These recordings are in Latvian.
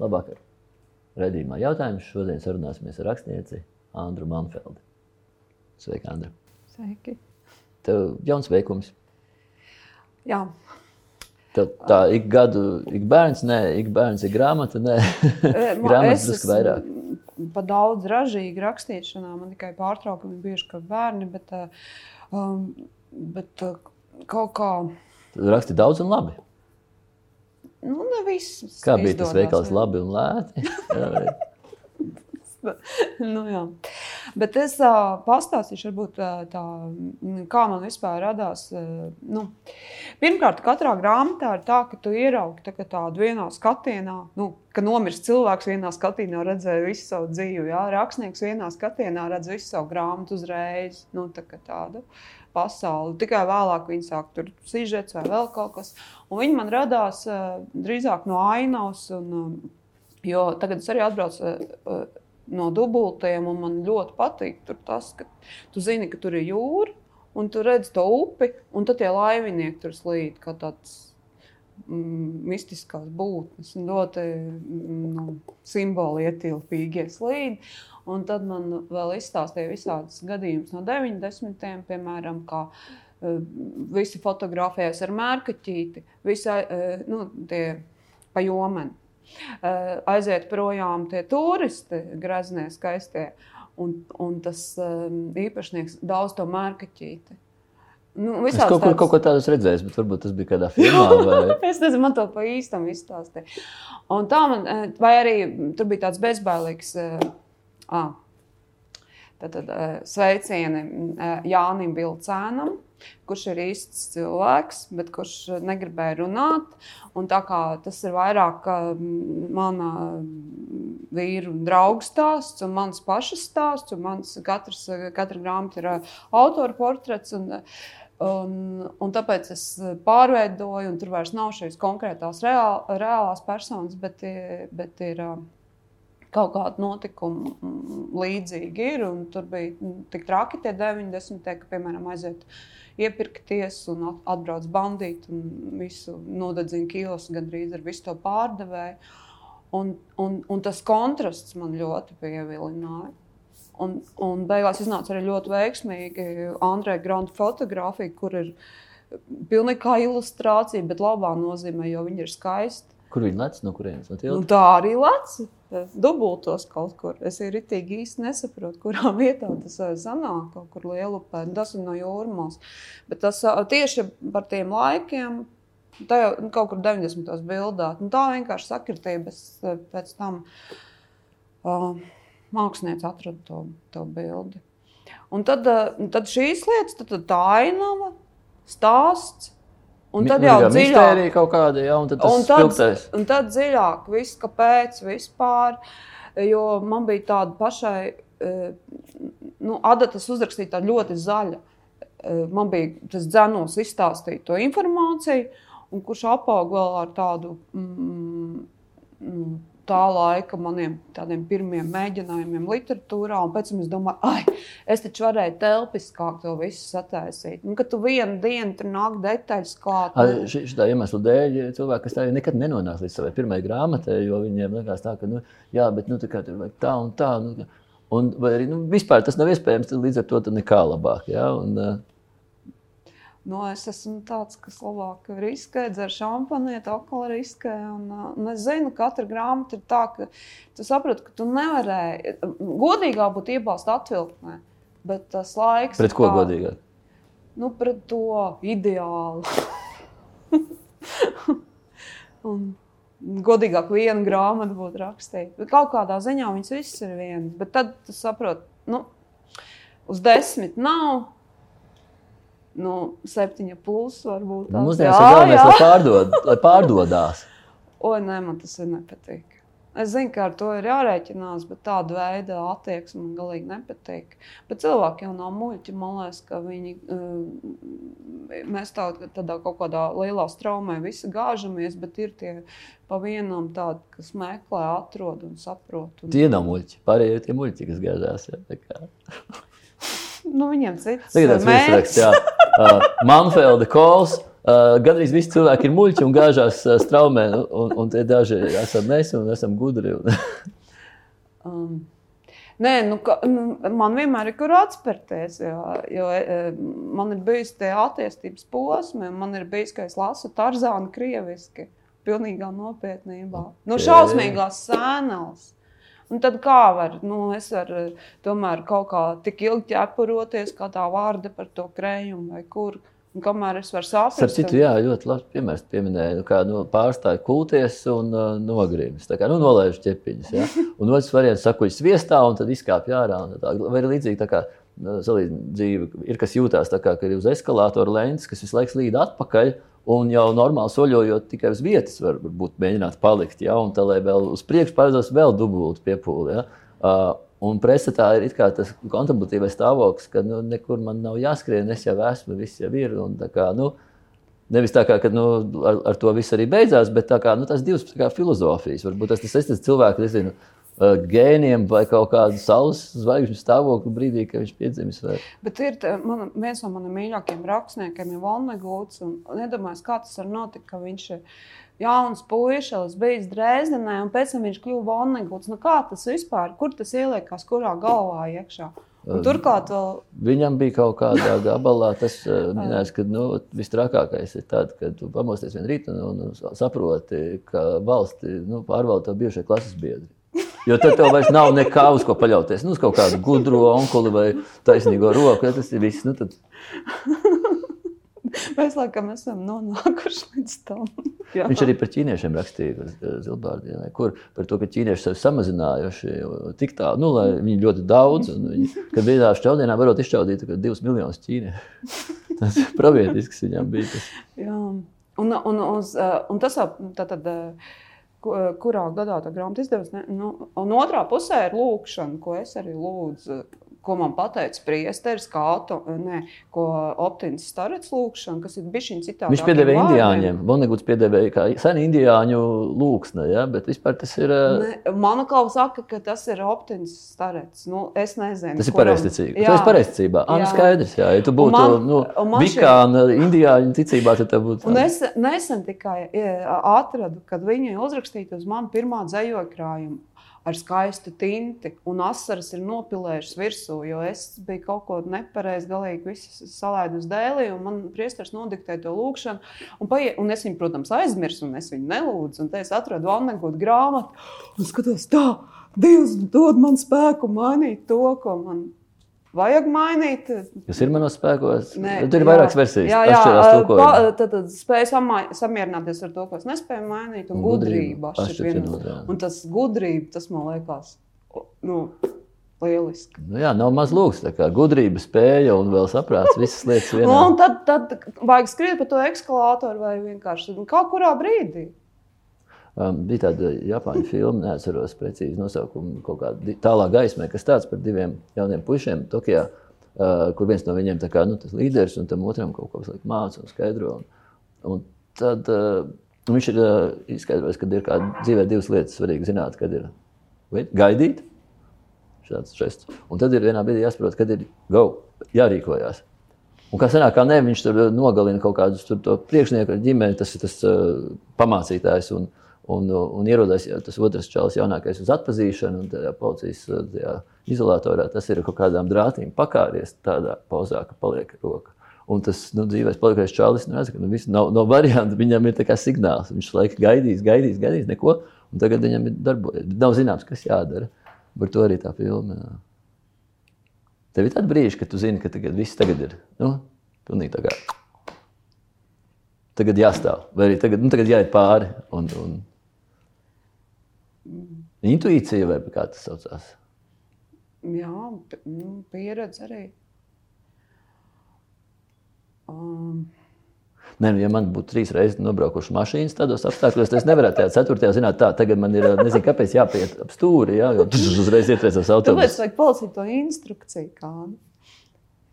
Labvakar! Redījumā jautājums šodien sarunāsimies ar rakstnieci Andru Manfeldi. Sveika, Andra! Sveiki! Tev jauns veikums. Jā. Tev tā ik gadu, ik bērns, nē, ik bērns ir grāmata, nē. Grāmatas drusku vairāk. Pa daudz ražīgi rakstīšanā, man tikai pārtraukumi bieži kā bērni, bet, um, bet uh, kaut kā... Tu raksti daudz un labi. Nu, ne viss. Kā bija tas veikals labi un lēti? nu, jā. Bet es uh, pastāstīšu, varbūt, uh, tā, kā man vispār radās. Uh, nu, pirmkārt, katrā grāmatā ir tā, ka tu ieraugi tā, tādu vienā skatienā, nu, ka nomirst cilvēks vienā skatienā, redzēja visu savu dzīvi. Jā? Rakstnieks vienā skatienā redz visu savu grāmatu uzreiz. Nu, tā tādu pasauli. Tikai vēlāk viņi sāk tur sižets vai vēl kaut kas. Un viņi man radās uh, drīzāk no ainavas. Un, uh, jo tagad es arī atbraucu. Uh, no dubultiem. Man ļoti patīk tas, ka tu zini, ka tur ir jūra, un tu redz to upi, un tad tie laivinieki tur slīd kā tāds mm, mistiskās būtnes. Ļoti mm, nu, simboli ietilpīgie slīdi. Un tad man vēl izstāstīja visādas gadījumus no 90. piemēram, kā uh, visi fotografējas ar mērkaķīti, visi uh, nu, tie pa jomeni. Eh, aiziet projām tie turisti, graznie, skaistie. Un, un tas īpašnieks daudz to mērkaķīti. Nu, es kaut, kur, kaut ko tādu redzēju, bet varbūt tas bija kādā filmā. Vai... es nezinu, man to pa īstam izstāstīja. Un tā man, eh, vai arī tur bija tāds bezbailīgs. Uh, Tātad sveicieni Jānim Vilcēnam, kurš ir īsts cilvēks, bet kurš negribēja runāt. Un tā kā tas ir vairāk mana vīru draugu stāsts un mans pašas stāsts, un mans katrs, katra grāmata ir autora portrets. Un, Un, un tāpēc es pārveidoju, un tur vairs nav šīs konkrētās reāl, reālās personas, bet, bet ir kaut kāda notikuma līdzīgi ir. Tur bija tik traki tie 90. ka, piemēram, aiziet iepirkties un atbrauc bandīti un visu nodedzina kilos gandrīz ar visu to pārdevēju. Un, un, un tas kontrasts man ļoti pievilināja. Un, un beigās iznāca arī ļoti veiksmīgi Andrejs Granta fotografija, kur ir pilnīgi kā ilustrācija, bet labā nozīmē, jo viņi ir skaisti. Kur viņi lec no kurienes? No nu, tā arī lec dubultos kaut kur. Es ritīgi īsti nesaprotu, kurā vietā tas sanāk, kaut kur lielupē. Tas ir no jūrmās. Bet tas tieši par tiem laikiem. Tā jau nu, kaut kur 90. gados bildēt. Nu, tā vienkārši sakritība. Es pēc tam uh, mākslinieci atrada to, to bildi. Un tad, uh, tad šīs lietas, tad, tad tā ainava, stāsts Un tad jau dziļāk, kaut kāda, ja, un tad tas un tad, un tad dziļāk, viss, kāpēc, vispār, jo man bija tāda pašai, eh, nu, adatas uzrakstīta ļoti zaļa. Eh, man bija tas dzenos izstāstīt to informāciju, un kurš apaug vēl ar tādu mm, mm, tā laika maniem pirmiem mēģinājumiem literatūrā. Pēc tam es domāju, ah, es taču varēju telpiskāk to visu sataisīt. Un, kad tu vienu dienu tur nāk detaļas klāt. Nu... Šī iemesla dēļ cilvēki, kas tā nekad nenonāks līdz savai pirmajai grāmatai, jo viņiem liekas tā, ka, nu, jā, bet nu, tā, tur vajag tā un tā. Nu, un, vai arī nu, vispār tas nav iespējams, līdz ar to nekā labāk. Ja? Un, Nu, es esmu tāds, kas labāk riskē, dzer šampanieti, atkal riskē. Un, un es zinu, ka katra grāmata ir tā, ka tu saproti, ka tu nevarēji. Godīgāk būtu iebalst atvilktnē, bet tas laiks. Pret ko kā, godīgāk? Nu, pret to ideālu. un, godīgāk viena grāmata būtu rakstīta. Bet kaut kādā ziņā viņas visas ir vienas. Bet tad tu saproti, nu, uz desmit nav nu, septiņa plus varbūt. Nu, Mūsdienās ir galvenais, lai, pārdod, lai pārdodās. O, nē, man tas ir nepatīk. Es zinu, ka ar to ir jārēķinās, bet tāda veida attieksme man galīgi nepatīk. Bet cilvēki jau nav muļķi. Man liekas, ka viņi, eh, mēs tā, tādā kaut kādā lielā straumē visi gāžamies, bet ir tie pa vienam tādi, kas meklē, atrod un saprot. Un... Tie nav muļķi. Pārējie ir tie muļķi, kas gāžās. Ja, nu, viņiem cits. Tagad tas virsraksts, jā. Uh, Manfelda Kols, Uh, Gandrīz visi cilvēki ir muļķi un gāžās uh, straumē, un, un, un tie daži esam mēs un esam gudri. Un... Um, nē, nu, ka, nu, man vienmēr ir kur atspērties. Jo, jo man ir bijis tie attīstības posmi, un man ir bijis, ka es lasu Tarzānu krieviski, pilnīgā nopietnībā. Nu, šausmīgās sēnās. Un tad kā var, nu, es varu tomēr kaut kā tik ilgi ķepuroties, kā tā vārda par to krējumu vai kur. Un kamēr es varu saprast, Starp citu, jā, ļoti labi piemērs pieminēja, nu, kā nu, pārstāja kulties un uh, nogrības. Tā kā nu, nolaiž ķepiņas. Ja? Un otrs variants sakuļ sviestā un tad izkāpj ārā. Tā, vai ir līdzīgi tā kā nu, dzīve, ir kas jūtās tā kā, ka ir uz eskalātora lentes, kas visu laiku slīd atpakaļ. Un jau normāli soļojot tikai uz vietas, var būt mēģināt palikt. Ja? Un tā, lai vēl uz priekšu paredzētos vēl dubultu piepūli. Ja? Uh, Un presē ir tas kontemplatīvais stāvoklis, ka nu, nekur man nav jāskrien, es jau esmu, viss jau ir. Un, kā, nu, nevis tā kā ka, nu, ar, ar to viss arī beidzās, bet kā, nu, tas divas kā, filozofijas. Varbūt tas ir tas cilvēks, nezinu, gēniem vai kaut kādu saules zvaigžņu stāvokli brīdī, kad viņš piedzimis. Vai... Bet ir man, viens no maniem mīļākajiem rakstniekiem, ir Volnegūts. Nedomāju, kā tas var notikt, ka viņš ir jauns puisis, bijis Dresdenē, un pēc tam viņš kļuva Vonneguts. Nu, kā tas vispār, kur tas ieliekās, kurā galvā iekšā? Un turklāt, vēl... viņam bija kaut kādā gabalā tas minējums, ka nu, visstrakākais ir tāds, ka tu pamosties vienā rītā un, un saproti, ka valsti nu, pārvalda to bijušie klases biedri. Jo tad tev vairs nav nekā uz ko paļauties. Nu, uz kaut kādu gudro onkuli vai taisnīgo roku. Ja, tas ir viss. Nu, tad... Mēs laikam esam nonākuši līdz tam. Jā. Viņš arī par ķīniešiem rakstīja Zilbārdienā, kur par to, ka ķīnieši sevi samazinājuši tik tālu, nu, lai viņi ļoti daudz, un viņi, kad vienā šķaudienā varot izšķaudīt divus miljonus ķīniešu. Tas pravietisks viņam bija. Tas. Jā. Un, un, uz, un tas tātad, kurā gadā tā grāmata izdevās, nu, un otrā pusē ir lūkšana, ko es arī lūdzu ko man teica priesteris, kā auto, ne, ko Optins starets lūkšana, kas ir bijis citādi. Viņš piedēvē indiāņiem. Boneguts piedēvēja kā sen indiāņu lūksne, ja? bet vispār tas ir. Ne, man kā saka, ka tas ir Optins starets. Nu, es nezinu. Tas ir pareizticīgi. Tas ir pareizticībā. Ah, nu skaidrs, jā. Ja tu būtu man, nu, vikāna šeit... indiāņu ticībā, tad tev būtu. Un es nesen tikai atradu, kad viņi uzrakstīja uz mani pirmā dzējoja krājumu ar skaistu tinti, un asaras ir nopilējušas virsū, jo es biju kaut ko nepareizi, galīgi visu salaidu uz dēlī, un man priesteris nodiktēja to lūgšanu. Un, paie, un es viņu, protams, aizmirsu, un es viņu nelūdzu, un te es atradu Annegūtu grāmatu, un skatos tā, Dievs dod man spēku mainīt to, ko man Vajag mainīt. Kas ir manos spēkos? Nē, Tur ir vairākas versijas. Jā, jā pa, tad, tad spēja samierināties ar to, ko es nespēju mainīt. Un gudrība. gudrība un tas gudrība, tas man liekas, nu, lieliski. Nu jā, nav maz lūgs. Gudrība, spēja un vēl saprāts, visas lietas vienā. un tad, tad vajag skriet pa to ekskalātoru vai vienkārši nu, kaut kurā brīdī. Um, bija tāda japāņu filma, neatceros precīzi nosaukumu, kaut kāda tālā gaismē, kas tāds par diviem jauniem puišiem Tokijā, uh, kur viens no viņiem kā, nu, līderis un tam otram kaut ko māca un skaidro. Un, un tad uh, viņš ir uh, izskaidrojis, ka ir dzīvē divas lietas svarīgi zināt, kad ir gaidīt. Un tad ir vienā brīdī jāsaprot, kad ir go, jārīkojās. Un kā senāk, kā ne, viņš tur nogalina kaut kādus priekšnieku ar ģimeni, tas ir tas uh, pamācītājs. Un, Un, un ierodās ja tas otrs čalis, jaunākais, uz atpazīšanu, un tajā policijas tajā izolatorā tas ir kaut kādām drātīm pakāries tādā pozā, ka paliek roka. Un tas nu, dzīvēs palikais čalis, nu, redz, ka nu, nav, nav variantu, viņam ir signāls. Viņš laikam gaidīs, gaidīs, gaidīs neko, un tagad viņam ir darbojies. Nav zināms, kas jādara. Par to arī tā filma. Jā. Tev ir tāda brīža, kad tu zini, ka tagad viss tagad ir. Nu, pilnīgi tā kā. Tagad jāstāv, vai arī tagad, nu, tagad jāiet pāri. Un, un, Intuīcija vai kā tas saucās? Jā, nu, pieredze arī. Um. Nē, nu, ja man būtu trīs reizes nobraukuši mašīnas tādos apstākļos, es nevarētu tajā ceturtajā zināt, tā, tagad man ir, nezinu, kāpēc jāpiet ap stūri, jā, jo tas uzreiz ietriecas autobusā. Tāpēc vajag palasīt to instrukciju kādu.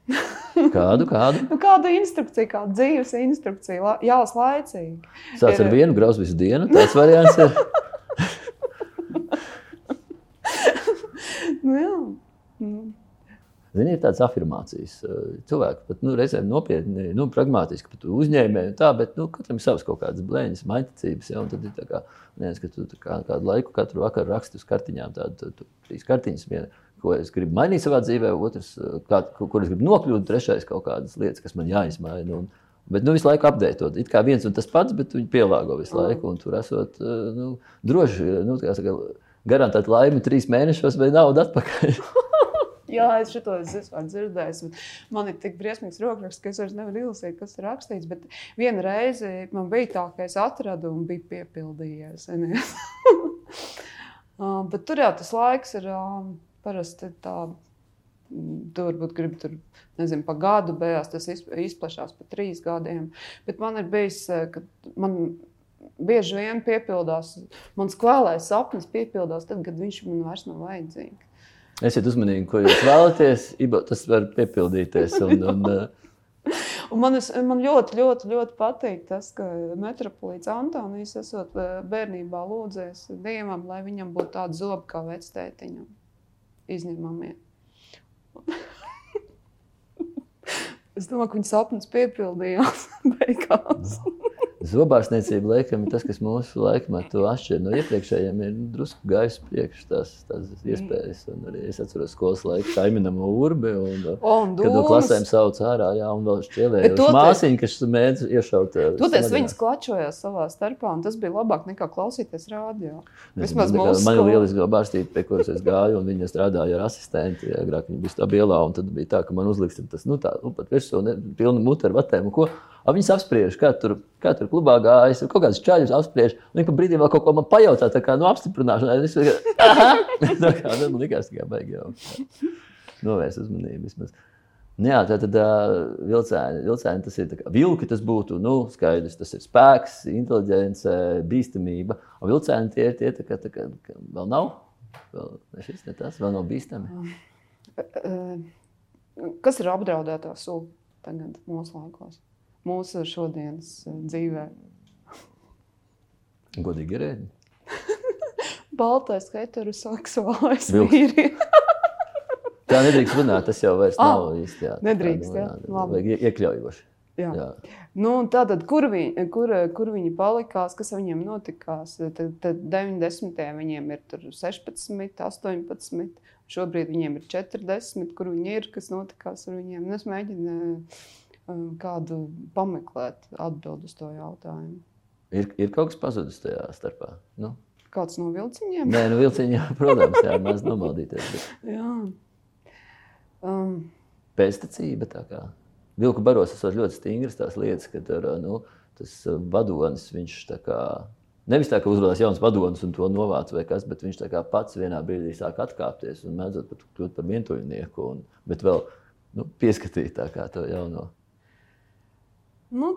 Kādu? kādu? Nu, kādu instrukciju, kādu dzīves instrukciju, jālas laicīgi. Sāc ar vienu grauzu visu dienu, tāds variants ir. nu, jā. Nu. Zini, ir tādas afirmācijas. Cilvēki pat nu, reizēm nopietni, nu, pragmatiski, pat uzņēmēji, tā, bet nu, katram ir savs kaut kādas blēņas, maiticības. Ja, tad ir tā kā, nezinu, ka tu kā, kādu laiku katru vakaru raksti uz kartiņām, tādu trīs kartiņas. Viena, ko es gribu mainīt savā dzīvē, otrs, kā, kur es gribu nokļūt, trešais kaut kādas lietas, kas man jāizmaina. Un, Bet nu, visu laiku apgādājot. It kā viens un tas pats, bet viņi pielāgo visu laiku. Un tur esot nu, droši, nu, saka, garantēt laimi trīs mēnešos vai naudu atpakaļ. Jā, es šo vispār dzirdēju. Man ir tik briesmīgs rokraksts, ka es vairs nevaru izlasīt, kas ir rakstīts. Bet viena reize man bija tā, ka es atradu un biju piepildījies. uh, bet tur jau tas laiks ir uh, parasti tā. Tur varbūt gribi tur, nezinu, pa gadu, beigās tas izplatās pa trīs gadiem. Bet man ir bijis, ka man bieži vien piepildās, mans klālais sapnis piepildās tad, kad viņš man vairs nav vajadzīgs. Esiet uzmanīgi, ko jūs vēlaties. Iba, tas var piepildīties. Un, un, uh, un man, es, man ļoti, ļoti, ļoti patīk tas, ka metropolīts Antonijs esot uh, bērnībā lūdzējis Dievam, lai viņam būtu tāda zoba kā vectētiņam. Izņemamie. es domāju, ka viņa sapnis piepildījās beigās. Zobārstniecība laikam ir tas, kas mūsu laikmetu atšķir no iepriekšējiem. Ir drusku gājis priekš tās, tās iespējas. Un arī es atceros skolas laiku Taiminam urbi. Un, un kad no klasēm sauc ārā, jā, un vēl šķielēja māsiņu, kas mēdz iešaut. Toties viņas klačojās savā starpā, un tas bija labāk nekā klausīties rādio. Vismaz mūsu. Man ir lieliski zobārstība, pie kuras es gāju, un viņa strādāja ar asistenti. Agrāk viņa bija stabilā, un tad bija tā, ka man uzliks tas, nu tā, nu pat virsū, ne, pilnu mutu ar vatēm. Un ko? Viņas apspriež, kā tur, kā tur klubā gājas, kaut kādas čaļus apspriež. Un pa brīdim vēl kaut ko man pajautā, tā kā no apstiprināšanai. Es domāju, tā kā nu, man likās, ka baigi jau novērst uzmanību vismaz. Nu, jā, tā tad vilcēni, vilcēni tas ir vilki, tas būtu nu, skaidrs. Tas ir spēks, inteliģence, bīstamība. Un vilcēni tie ir tie, tā kā, tā kā, ka vēl nav. Vēl, šis ne tas, vēl nav bīstami. Kas ir apdraudētā sula tagad mūsu laikos? Mūsu šodienas eh, dzīvē. Godīgi ēdiņi. Baltais heteroseksuālais vīrietis. Tā nedrīkst runāt, tas jau vairs ah, nav īsti. Jā, nedrīkst, jā. Labi. Vajag iekļaujoši. Jā. Jā. Nu, tātad, kur, viņi, kur, kur viņi palikās, kas viņiem notikās? Tad, tad 90. viņiem ir 16, 18, šobrīd viņiem ir 40, kur viņi ir, kas notikās ar viņiem. Nu, es mēģinu Um, kādu pameklēt atbildi uz to jautājumu. Ir, ir kaut kas pazudis tajā starpā. Nu? Kāds no vilciņiem? Nē, no vilciņiem, protams, jā, mēs nomaldīties. Bet... jā. Um. Pēstacība tā kā. Vilku baros esot ļoti stingras tās lietas, ka tur, nu, tas vadonis, viņš tā kā, nevis tā, ka uzrādās jauns vadonis un to novāc vai kas, bet viņš pats vienā brīdī sāk atkāpties un mēdzot pat kļūt par vientuļnieku, un, bet vēl, nu, pieskatīt tā kā to jauno. Nu,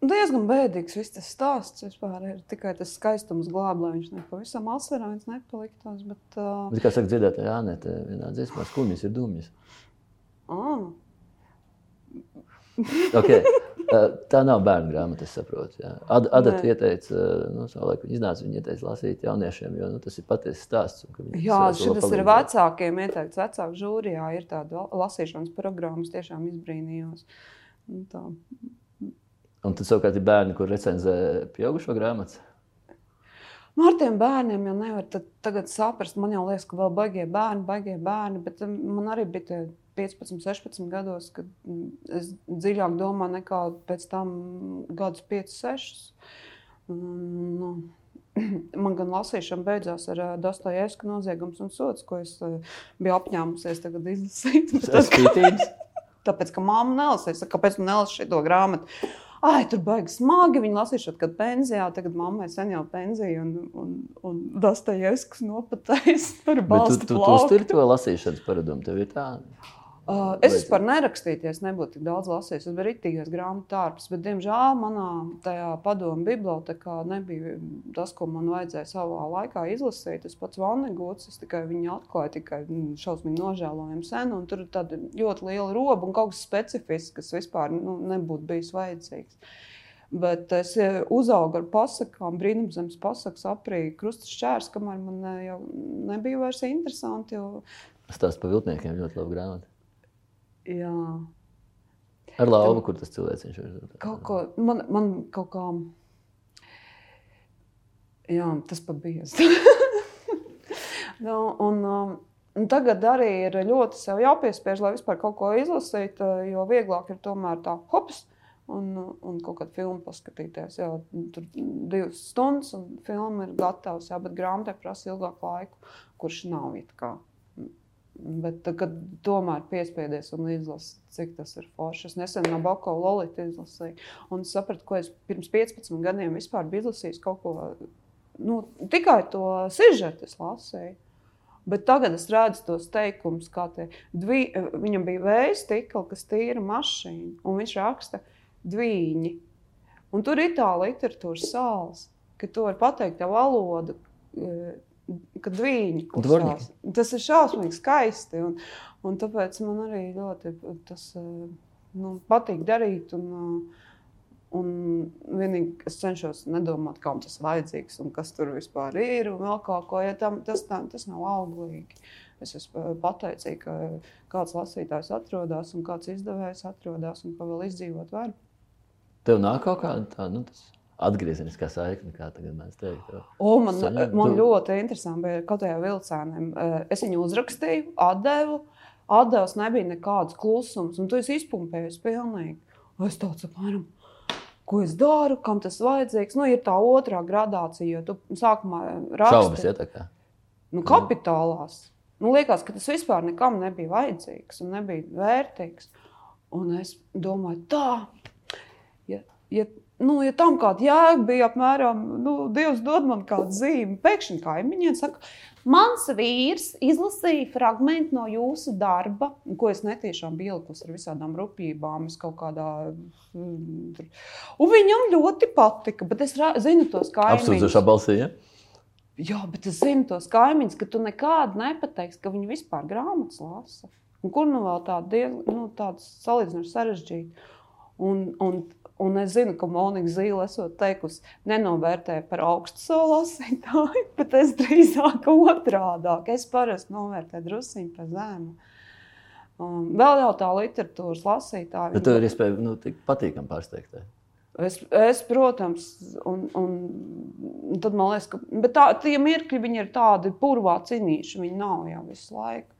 diezgan bēdīgs viss tas stāsts. Vispār ir tikai tas skaistums glābj, lai viņš nepavisam asarāns nepaliktos. Bet, uh... bet kā saka dziedātāja Jānete, vienā dziesmā skumjas ir dumjas. Ah. okay. Tā nav bērnu grāmata, es saprotu. Ad, Adata ieteica, nu, savulaik viņa iznāca, viņa ieteica lasīt jauniešiem, jo nu, tas ir patiesa stāsts. Jā, šis ir vecākiem ieteikts, vecāku žūrijā ir tāda lasīšanas programmas, tiešām izbrīnījos. Nu, tā Un tad savukārt ir bērni, kur recenzē pieaugušo grāmatas. Nu, ar tiem bērniem jau nevar tagad saprast. Man jau liekas, ka vēl baigie bērni, baigie bērni, bet um, man arī bija 15, 16 gados, kad mm, es dziļāk domāju nekā pēc tam gadus 5, 6. Nu, man gan lasīšana beidzās ar uh, Dostojevska noziegums un sots, ko es uh, biju apņēmusies izlasīt. Tas ir tāpēc, ka mamma nelasīja. Kāpēc tu nelasi šo grāmatu? Ah, tur baigs smagi. Viņa lasīja, kad pensijā, tagad mammai sen jau pensija, un, un, un Dostojevskis nopatējis par balstu. Tu, tu, tu uzturi to lasīšanas paradumu, tev ir tā. Uh, es vispār nerakstīties, nebūtu tik daudz lasījis. Es biju rītīgais grāmatu tārps, bet, diemžēl, manā tajā padomu bibliotekā nebija tas, ko man vajadzēja savā laikā izlasīt. Tas pats Vanneguts, es tikai viņu atklāju, tikai mm, šausmīgi nožēlojami sen, un tur tāda ļoti liela roba un kaut kas specifisks, kas vispār nu, nebūtu bijis vajadzīgs. Bet es e, uzaugu ar pasakām, brīnumzemes pasakas, aprīļa krustas šķērs, kamēr man e, jau nebija vairs interesanti. Jo... Stāsts par viltniekiem ļoti labi grāmatu. Jā. Ar lauvu, kur tas cilvēks ir. Kaut ko, man, man kaut kā. Jā, tas pat bija. nu, un, um, un tagad arī ir ļoti sev jāpiespiež, lai vispār kaut ko izlasītu, jo vieglāk ir tomēr tā hops. Un, un kaut kādu filmu paskatīties. Jā, tur divas stundas, un filma ir gatava. Jā, bet grāmatai prasa ilgāku laiku, kurš nav it kā. Bet, kad tomēr piespiedies un izlasi, cik tas ir forši. Es nesen no Bako Lolita izlasīju, un sapratu, ko es pirms 15 gadiem vispār biju izlasījis ko nu, tikai to sižetu lasīju. Bet tagad es redzu tos teikumus, kā te dvi, viņam bija stikla, kas tīra mašīnu, un viņš raksta dviņi. Un tur ir tā literatūras sāls, ka tu vari pateikt tā valodu, e, kad viņi kustās. Tas ir šausmīgi skaisti, un, un tāpēc man arī ļoti tas e, nu, patīk darīt. Un, uh, Un vienīgi es cenšos nedomāt, kam tas ir vajadzīgs un kas tur vispār ir. Un vēl kaut ko, ja tam, tas, tā, tas nav auglīgi. Es esmu pateicīga, ka kāds lasītājs atrodas un kāds izdevējs atrodas un ka vēl izdzīvot var. Tev nāk kaut kāda tāda nu, atgriezeniskā saikne, kā tagad mēs teiktu. O, man Saņem, man tu... ļoti interesanti bija kaut kādā vilcēniem. Es viņu uzrakstīju, atdevu. Atdevs nebija nekāds klusums, un tu esi izpumpējis pilnīgi. Es tāds apmēram ko es daru, kam tas vajadzīgs. Nu, ir tā otrā gradācija, jo tu sākumā raksti Šaubas, nu, kapitālās. Nu, liekas, ka tas vispār nekam nebija vajadzīgs un nebija vērtīgs. Un es domāju, tā, ja, nu, ja tam kāda jēga bija, apmēram, nu, Dievs dod man kādu zīmi, pēkšņi kaimiņiem saka, Mans vīrs izlasīja fragment no jūsu darba, ko es netiešām biju ielikusi ar visādām rupjībām. Kādā, mm, un viņam ļoti patika, bet es zinu tos kaimiņus. Apsūdzošā balsī, ja? Jā, bet es zinu tos kaimiņus, ka tu nekādu nepateiksi, ka viņi vispār grāmatas lasa. Un kur nu vēl tāda nu, salīdzinoši sarežģīta. Un, un Un es zinu, ka Monika Zīle esot teikusi, nenovērtē par augstu savu lasītāju, bet es drīzāk otrādāk. Es parasti novērtēju drusciņu par zemu. Um, vēl jau tā literatūras lasītāja. Bet tev ir iespēja nu, patīkami pārsteigt. Es, es, protams, un, un tad man liekas, ka tā, tie mirkļi ir tādi purvā cīnīši. Viņi nav jau visu laiku.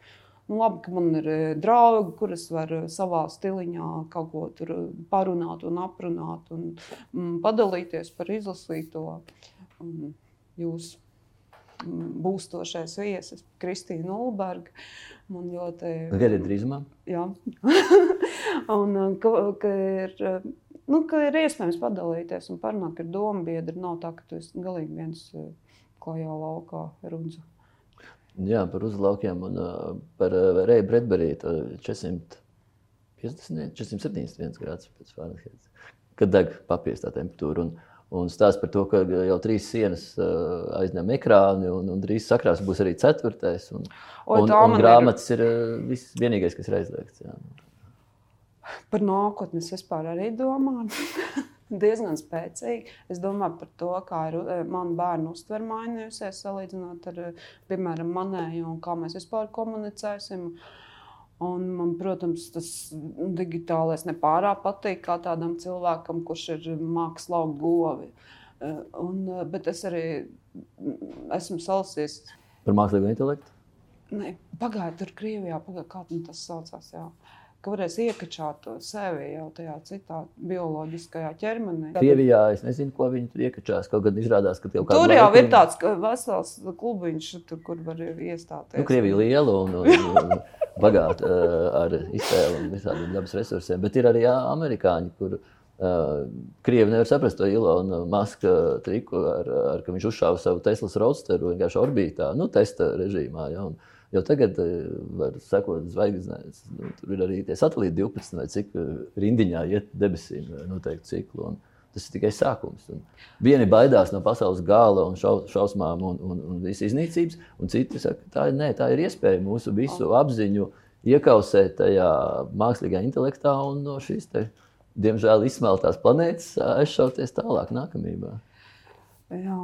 Nu, labi, ka man ir e, draugi, kurus var e, savā stiliņā kaut ko tur e, parunāt un aprunāt un mm, padalīties par izlasīto. Jūs mm, būstošais viesis, Kristīna Ulberga. Man ļoti. Gadi drīzumā? Jā. un ka, ka, ir, nu, ka ir iespējams padalīties un parunāt, ka ir doma biedri. Nav tā, ka tu esi galīgi viens klajā laukā rudzu. Jā, par uzlaukiem un uh, par uh, Reju Bredberiju 450, 471 grādus pēc Fahrenheita, kad deg papīrs tā temperatūra. Un, un stāsta par to, ka jau trīs sienas uh, aizņem ekrāni, un, un drīz sakrās būs arī ceturtais. Un, o, un, un grāmatas ir, ir viss vienīgais, kas ir aizliegts. Jā. Par nākotni es vispār arī domāju. diezgan spēcīgi. Es domāju par to, kā ir eh, mana bērnu uztvere mainījusies, salīdzinot ar, eh, piemēram, manēju un kā mēs vispār komunicēsim. Un man, protams, tas digitālais nepārāk patīk kā tādam cilvēkam, kurš ir mākslinieks laukt govi. Eh, un, bet es arī mm, esmu salasījis par mākslīgo intelektu. Nē, pagājušajā tur Krievijā, pagājušajā, kā tas saucās. Jā. Ka varēs iekačāt sevi jau tajā citā bioloģiskajā ķermenī. Krievijā es nezinu, ko viņi tur iekačās. Kaut gan izrādās, ka tur jau laiku... ir tāds vesels klubiņš, tur, kur var iestāties. Nu, Krievija liela un, un, bagāta uh, ar iztēlu un visādiem dabas resursiem, bet ir arī jā, amerikāņi, kur Uh, Krievi nevar saprast to Ilona Maska triku, ar, ar, ka viņš uzšāva savu Teslas roadsteru vienkārši orbītā, nu, testa režīmā. Ja, un, Jo tagad eh, var sekot zvaigznēs. Nu, tur ir arī tie satelīti 12 vai cik eh, rindiņā iet debesīm eh, noteikti ciklu. Un tas ir tikai sākums. Un vieni baidās no pasaules gala un šau, šausmām un, un, un visas iznīcības, un citi saka, tā ir, nē, tā ir iespēja mūsu visu apziņu iekausēt tajā mākslīgā intelektā un no šīs, te, diemžēl, izsmeltās planētas aizšauties tālāk nākamībā. Jā,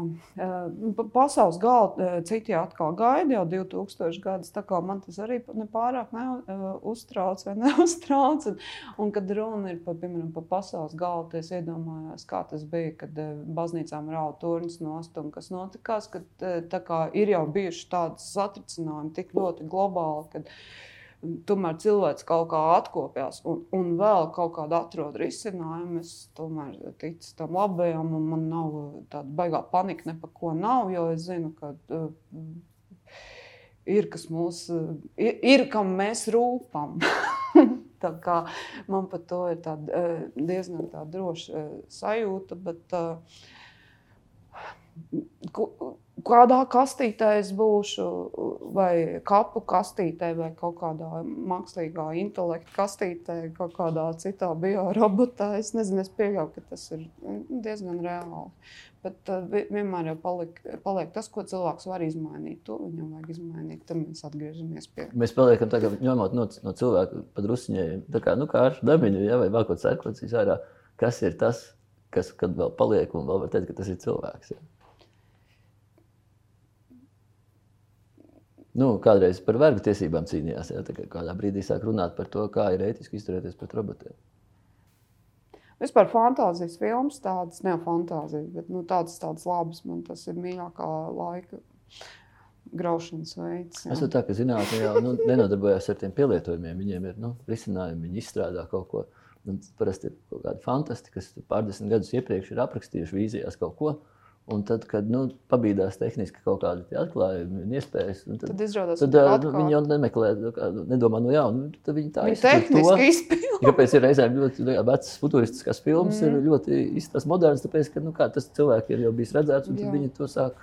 pasaules galda citi atkal gaida jau 2000 gadus. Man tas arī nepārāk ne, uztrauc vai neuztrauc. Un, un kad runa ir par, piemēram, par pasaules galdu, es iedomājos, kā tas bija, kad baznīcām rauda turns nost un kas notikās, kad kā, ir jau bijuši tādas satricinājumi tik ļoti globāli, kad, uh, tomēr cilvēks kaut kā atkopjas un, un vēl kaut kādu atrod risinājumu. Es tomēr ticu tam labajam, un man nav tāda baigā panika, ne par ko nav, jo es zinu, ka uh, ir kas mūs, uh, ir, ir kam mēs rūpam. man par to ir tāda, uh, diezgan tā droša uh, sajūta. Bet, uh, kādā kastītē es būšu, vai kapu kastītē, vai kaut kādā mākslīgā intelekta kastītē, kaut kādā citā biorobotā. Es nezinu, es pieļauju, ka tas ir diezgan reāli. Bet uh, vienmēr jau paliek, paliek tas, ko cilvēks var izmainīt. To viņam vajag izmainīt. Tad mēs atgriežamies pie tā. Mēs paliekam tā, ņemot no, no cilvēka padrusņiem, tā kā nu, ar dabiņu, ja, vai kāds sērkocīs ārā. Kas ir tas, kas vēl paliek un vēl var teikt, ka tas ir cilvēks? Ja? Nu, kādreiz par vergu tiesībām cīnījās. Jā, kādā brīdī sāk runāt par to, kā ir ētiski izturēties pret robotiem. Vispār fantāzijas filmas, tādas ne fantāzijas, bet nu, tādas, tādas labas. Man tas ir mīļākā laika graušanas veids. Jā. Es tā kā zinātnē jau nu, nenodarbojos ar tiem pielietojumiem. Viņiem ir nu, risinājumi, viņi izstrādā kaut ko. Un parasti ir kaut kādi fantastiski, kas pārdesmit gadus iepriekš ir aprakstījuši vīzijās kaut ko. Un tad, kad nu, pabīdās tehniski kaut kādi atklājumi un iespējas, un tad, tad, izrādās, uh, nu, viņi jau nemeklē, nu, nedomā, nu jā, nu, tad viņi tā izpildīja. izpildu. Kāpēc ir reizēm ļoti vecas futuristiskās filmas, mm. ir ļoti izstāsts moderns, tāpēc, ka nu, tas cilvēki ir jau bijis redzēts, un viņi to sāk.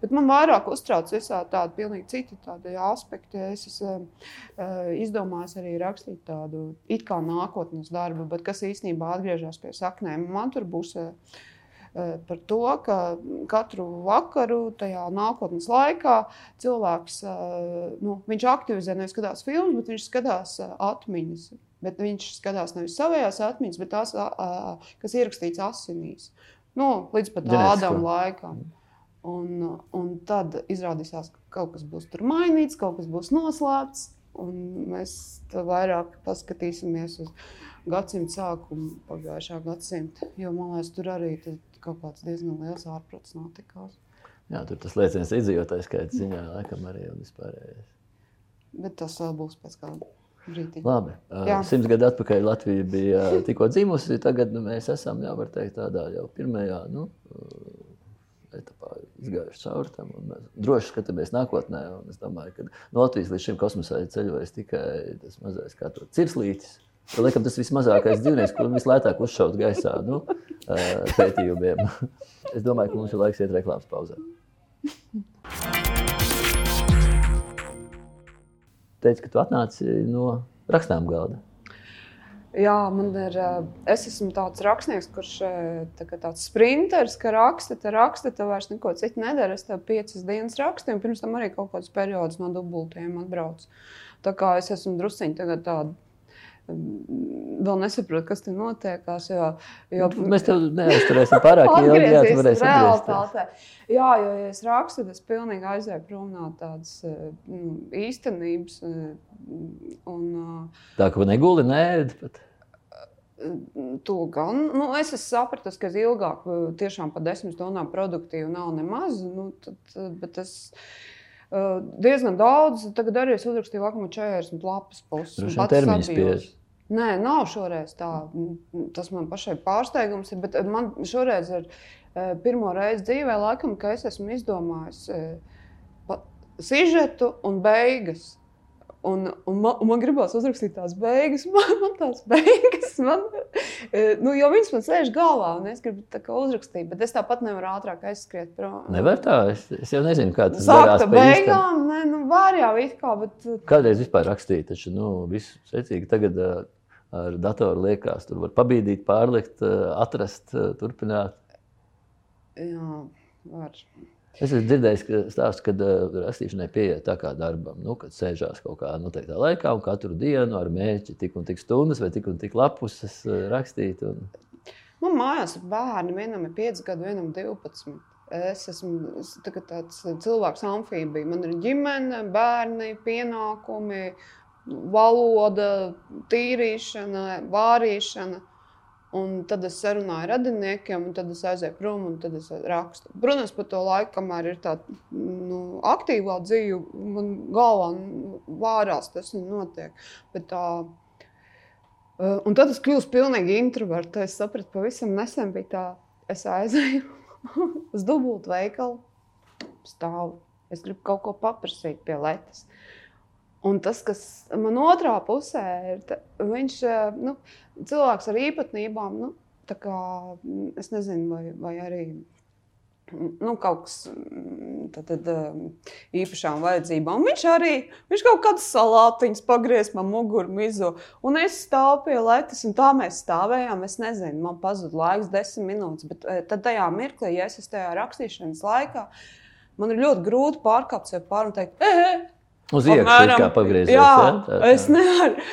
Bet man vairāk uztrauc visā tāda pilnīgi citi tādi aspekti. Es esmu uh, izdomājis arī rakstīt tādu it kā nākotnes darbu, bet kas īstenībā atgriežas pie saknēm. Man tur būs uh, par to, ka katru vakaru, tajā nākotnes laikā, cilvēks nu, aktivizē nevis skatās filmas, bet viņš skatās atmiņas. Bet viņš skatās nevis savējās atmiņas, bet tās, kas ierakstīts asinīs. Nu, līdz pat tādam laikam. Un, un tad izrādīsies, ka kaut kas būs tur mainīts, kaut kas būs noslēpts. Mēs vairāk paskatīsimies uz gadsimta sākumu, pagājušā gadsimta. Jo man liekas, tur arī kaut kāds diezgan liels ārprāts notikās. Jā, tur tas liecina iedzīvotāju skaita ziņā, laikam arī un vispārējais. Bet tas vēl būs pēc kāda brīdi. Labi. Jā. Simts gadu atpakaļ Latvija bija tikko dzimusi, tagad nu, mēs esam, teikt, tādā jau pirmajā, nu, etapā izgājuši cauri tam. Mēs droši skatāmies nākotnē. Es domāju, ka no Latvijas līdz šim kosmosā ir ceļojis tikai tas mazais kā to cirslītis. Laikam tas vismazākais dzīvnieks, ko vislētāk uzšaut gaisā nu, pētījumiem. Es domāju, ka mums ir laiks iet reklāmas pauzē. Teici, ka tu atnāci no rakstām galda. Jā, man ir. Es esmu tāds rakstnieks, kurš tā tāds sprinteris, ka raksta, te raksta, te vairs neko citu nedara. Es tev piecas dienas rakstīju, un pirms tam arī kaut kāds periods no dubultiem atbraucu. Tā kā es esmu drusciņi tāda vēl nesaprotu, kas tur notiekās. Jo, jo... Mēs tev neaizturēsim pārāk ilgi, tu varēsi atgriezties. Jā, jo, ja es rakstu, tad es pilnīgi aizēju prom no tādas nu, īstenības. Un, Tā kā neguli, nē, bet. To gan. Nu, es esmu sapratis, ka ilgāk, tiešām par desmit stundām produktīvi nav nemaz. Nu, tad, bet es diezgan daudz, tagad arī es uzrakstīju vakar 40 lapas puses. Tas ir termiņš spiež. Nē, nav šoreiz tā. Tas man pašai pārsteigums ir. Bet man šoreiz ir pirmo reizi dzīvē, laikam, ka es esmu izdomājis sižetu un beigas. Un, un, man, un man gribās uzrakstīt tās beigas, man, man tās beigas, man, e, nu, jo viņas man sēž galvā, un es gribu tā kā uzrakstīt, bet es tāpat nevaru ātrāk aizskriet prom. Nevar tā, es, es jau nezinu, kā tas darās. Sākta beigām, nē, nu, var jau it kā, bet. Kādreiz vispār rakstīt, taču, nu, visu secīgi tagad. Uh, ar datoru liekas, tur var pabīdīt, pārlikt, atrast, turpināt. Jā, var. Es esmu dzirdējis, ka stāsts, kad uh, rakstīšanai pieiet tā kā darbam, nu, kad sēžās kaut kādā noteiktā laikā un katru dienu ar mērķi tik un tik stundas vai tik un tik lapus uh, rakstīt. Un... Man mājās ir bērni, vienam ir 5 gadi, vienam 12. Es esmu es tāds cilvēks, amfībija. Man ir ģimene, bērni, pienākumi, valoda, tīrīšana, vārīšana. Un tad es sarunāju ar radiniekiem, un tad es aizēju prom, un tad es rakstu. Protams, par to laiku, kamēr ir tāda nu, aktīvā dzīve, man galvā vārās tas notiek. Bet tā, uh, un tad es kļuvu pilnīgi introverta. Es sapratu, pavisam nesen bija tā, es aizēju uz dubultu veikalu, stāvu. Es gribu kaut ko paprasīt pie Latvijas. Un tas, kas man otrā pusē ir, ta, viņš ir nu, cilvēks ar īpatnībām, nu, kā, es nezinu, vai, vai arī nu, kaut kas tad, tad, īpašām vajadzībām. Viņš arī viņš kaut kādas salātiņas pagriez man muguru mizu. Un es stāvu pie letes, un tā mēs stāvējām. Es nezinu, man pazuda laiks desmit minūtes. Bet tad tajā mirklī, ja es esmu tajā rakstīšanas laikā, man ir ļoti grūti pārkāpt sev pāri un teikt, ej, Uz iekšā kā pagriezt. Jā, ja? tā, tā. es nevaru.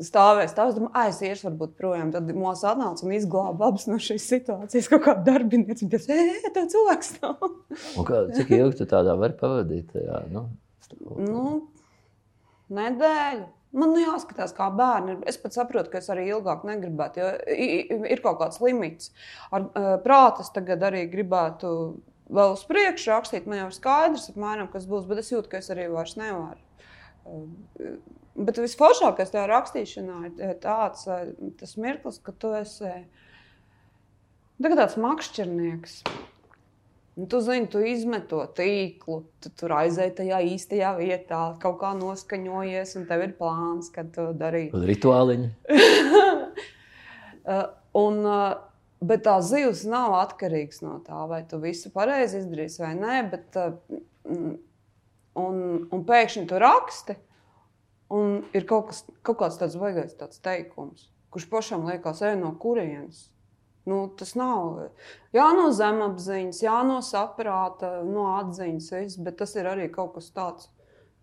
Es stāvēju, stāvēju, domāju, ah, es iešu, varbūt projām. Tad mūsu atnāca un izglāba abas no šīs situācijas. Kaut kā darbinieci, tas ir tā cilvēks. kā, cik ilgi tu tādā vari pavadīt? Jā, nu, nu, nedēļu. Man jāskatās, kā bērni. Es pat saprotu, ka es arī ilgāk negribētu, jo ir kaut kāds limits. Ar prātu es tagad arī gribētu vēl uz priekšu rakstīt, man jau ir skaidrs, apmēram, kas būs, bet es jūtu, ka es arī vairs nevaru. Uh, bet visforšākais tajā rakstīšanā ir tāds tas mirklis, ka tu esi tāds makšķernieks. Un tu zini, tu izmet to tīklu, tu tur aizēji tajā īstajā vietā, kaut kā noskaņojies, un tev ir plāns, kad to darīt. Rituāliņi. uh, un, uh, Bet tā zivs nav atkarīgs no tā, vai tu visu pareizi izdarīsi vai nē. Bet, uh, un, un pēkšņi tu raksti, un ir kaut, kas, kaut kāds tāds baigais tāds teikums, kurš pašam liekas, ej no kurienes. Nu, tas nav jā, no zemapziņas, jā, no saprāta, no atziņas, viss, bet tas ir arī kaut kas tāds,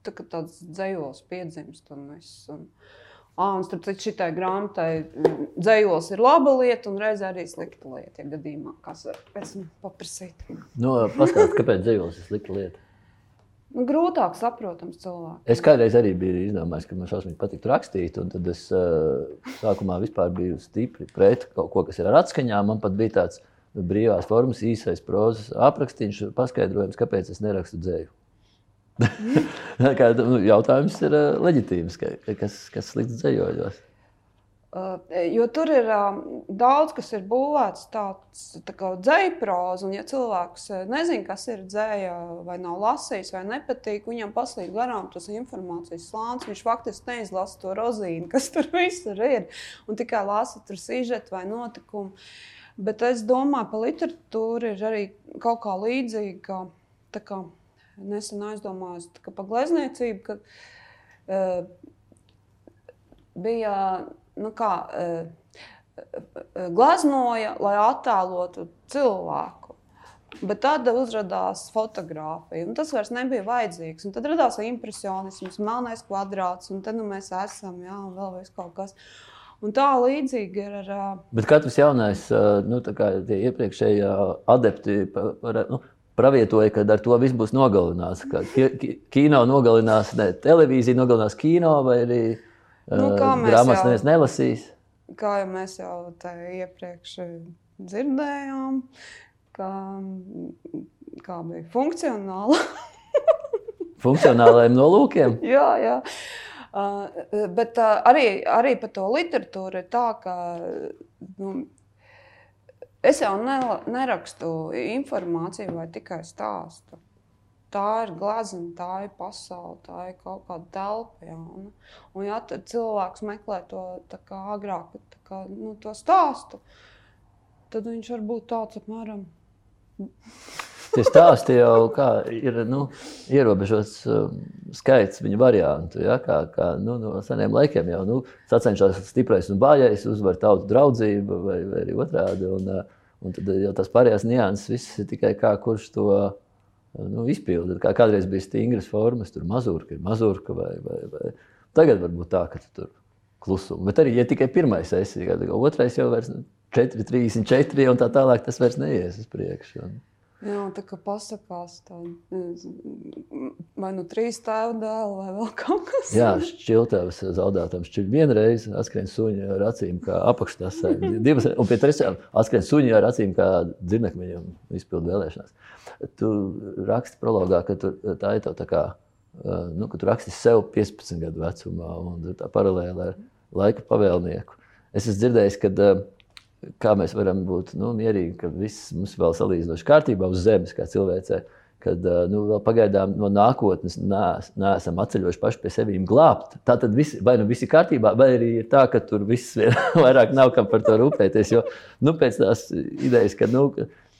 tā, tāds dzējos piedzimst. Un es, un, uh, Ah, un starp citu, šitai grāmatai mm, dzējos ir laba lieta, un reizē arī slikta lieta, ja gadījumā kas esmu paprasīt. Nu, Paskatās, kāpēc dzējos ir slikta lieta? Nu, grūtāk saprotams cilvēks. Es kādreiz arī biju izdomājis, ka man šausmīgi patīk rakstīt, un tad es uh, sākumā vispār biju stipri pret kaut ko, kas ir ar atskaņām. Man pat bija tāds brīvās formas, īsais prozas aprakstīns, paskaidrojums, kāpēc es nerakstu dzēju. kā, nu, jautājums ir uh, leģitīvs, ka, kas, kas slikts dzējojos. Uh, jo tur ir uh, daudz, kas ir būvēts tāds tā kā dzējas, un ja cilvēks nezina, kas ir dzēja, vai nav lasījis, vai nepatīk, viņam paslīd garām tas informācijas slānis. Viņš faktiski neizlasa to rozīnu, kas tur visur ir, un tikai lasa tur sižetu vai notikumu. Bet es domāju, ka literatūra ir arī kaut kā līdzīga. Kā, nesen aizdomājos par glezniecību, ka uh, bija nu kā, uh, gleznoja, lai attēlotu cilvēku. Bet tad uzrādījās fotografija, un tas vairs nebija vajadzīgs. Un tad radās impresionisms, melnais kvadrāts, un tad nu, mēs esam, jā, un vēl kaut kas. Un tā līdzīgi ir ar. Bet katrs jaunais, nu, kā tie iepriekšējie adepti, par, nu, pravietoja, ka ar to viss būs nogalināts. Ka kino nogalinās, ne televīzija nogalinās kino, vai arī nu, grāmatas neviens nelasīs. Kā jau mēs jau iepriekš dzirdējām, ka, kā bija funkcionāla. Funkcionālajiem nolūkiem? jā, jā. Uh, bet uh, arī, arī par to literatūru ir tā, ka nu, Es jau ne, nerakstu informāciju vai tikai stāstu. Tā ir glezna, tā ir pasaule, tā ir kaut kāda telpa. Ja, un, un ja cilvēks meklē to kā, agrāk, kā, nu, to stāstu, tad viņš var būt tāds apmēram. Tie stāsti jau ir nu, ierobežots um, skaits viņa variantu. Ja, kā, kā, nu, no seniem laikiem jau nu, sacenšas stiprais un bājais, uzvar tautu draudzību vai, vai arī otrādi. Un, uh, Un tad jau tas pārējās nianses, viss ir tikai kā kurš to nu, izpilda. Kā kādreiz bija stingras formas, tur mazurka ir mazurka vai, vai, vai. Tagad varbūt tā, ka tu tur klusumu. Bet arī, ja tikai pirmais esi, tad otrais jau vairs 4, 34 un tā tālāk, tas vairs neies uz priekšu. Un... Jā, tā kā pasakās, tā, vai nu trīs tēva dēli, vai vēl kaut kas tāds. Jā, šķiltavas zaudētam šķiļ vienreiz, atskrien suņi ar acīm kā apakštasē. Divas, un pie trešām atskrien suņi ar acīm kā dzirnekmeņiem izpildu vēlēšanās. Tu raksti prologā, ka tu, tā ir tā, tā kā, nu, ka tu raksti sev 15 gadu vecumā un tā paralēli ar laika pavēlnieku. Es esmu dzirdējis, ka kā mēs varam būt nu, mierīgi, ka viss mums vēl salīdzinoši kārtībā uz zemes, kā cilvēcei. Kad nu, vēl pagaidām no nākotnes neesam atceļojuši paši pie sevis glābt. Tā tad viss, vai nu viss ir kārtībā, vai arī ir tā, ka tur viss vairāk nav kam par to rūpēties. Jo nu, pēc tās idejas, ka nu,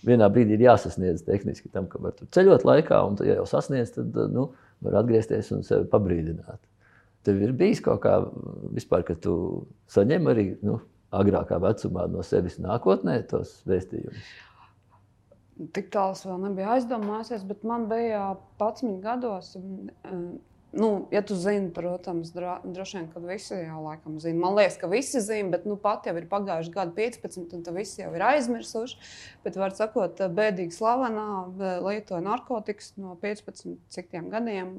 vienā brīdī ir jāsasniedz tehniski tam, ka var ceļot laikā, un ja jau sasniedz, tad nu, var atgriezties un sevi pabrīdināt. Tev ir bijis kaut kā vispār, ka tu saņem arī. Nu, agrākā vecumā no sevis nākotnē tos vēstījumus? Tik tāls vēl nebija aizdomājies, bet man bija 11 gados. Nu, ja tu zini, protams, droši vien, ka visi jau laikam zina. Man liekas, ka visi zina, bet nu, pat jau ir pagājuši gadi 15, un tad visi jau ir aizmirsuši. Bet, var sakot, bēdīgi slavenā lietoja narkotikas no 15 citiem gadiem.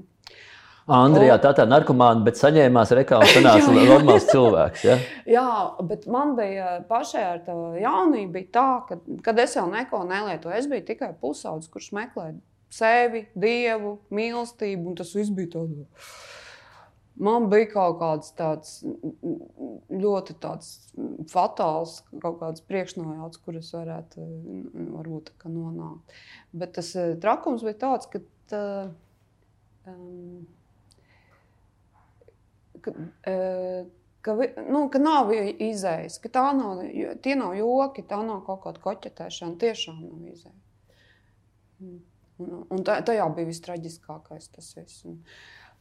Andrijā tā tā narkomāna, bet saņēmās reklāmas, sanāca normāls cilvēks. Ja? Jā, bet man bija pašai ar to jaunību bija tā, ka, kad es jau neko nelietoju, es biju tikai pusaudzis, kurš meklē sevi, dievu, mīlestību, un tas viss bija tāds. Man bija kaut kāds tāds ļoti tāds fatāls, kaut kāds priekšnojauts, kurus varētu varbūt, nonākt. Bet tas eh, trakums bija tāds, ka tā, um, ka, e, ka, nu, ka nav izējas, ka tā nav, tie nav joki, tā nav kaut kāda koķetēšana, tiešām nav izēja. Un, un tā, tajā bija viss traģiskākais tas viss.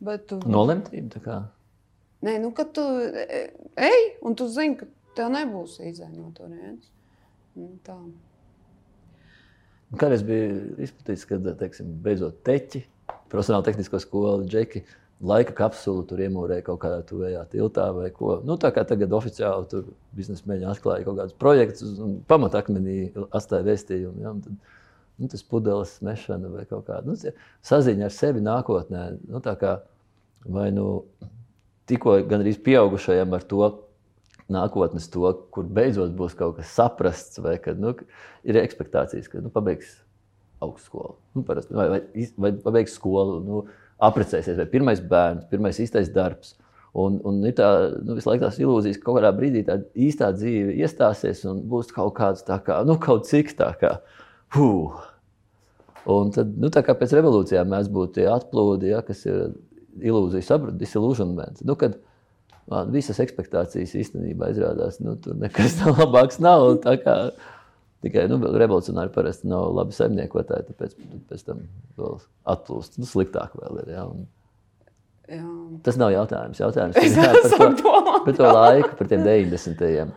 Bet, Nolemtība tā kā? Nē, nu, kad tu e, ej, un tu zini, ka tev nebūs izēja no turienes. Tā. Kādreiz bija izplatīts, kad, teiksim, beidzot teķi, profesionāla tehnisko skolu, džeki, laika kapsulu tur iemūrēja kaut kādā tuvējā tiltā vai ko. Nu, tā kā tagad oficiāli tur biznesmeņi atklāja kaut kādus projektus un pamatakmenī atstāja vēstījumu. Ja, tad, nu, tas pudeles mešana vai kaut kāda nu, saziņa ar sevi nākotnē. Nu, kā, vai nu tikko gan arī pieaugušajam ar to nākotnes, to, kur beidzot būs kaut kas saprasts, vai kad nu, ir expectācijas, ka nu, pabeigs augstskolu nu, parasti, vai, vai, vai pabeigs skolu. Nu, apprecēsies, vai pirmais bērns, pirmais īstais darbs. Un, un ir tā, nu, visu laiku tās ilūzijas, ka kaut kādā brīdī tā īstā dzīve iestāsies un būs kaut kāds tā kā, nu, kaut cik tā kā, huh. Un tad, nu, tā kā pēc revolūcijām mēs būtu tie atplūdi, ja, kas ir ilūzija sabrūk, disilūžonments. Nu, kad man visas expectācijas īstenībā izrādās, nu, tur nekas labāks nav. Tā kā, Tikai nu, revolucionāri parasti nav labi saimniekotāji, tāpēc pēc tam vēl atplūst. Nu, sliktāk vēl ir. Ja, un... Jā. Tas nav jautājums. Jautājums ir jā, par, to, par to laiku, par tiem 90. gadiem.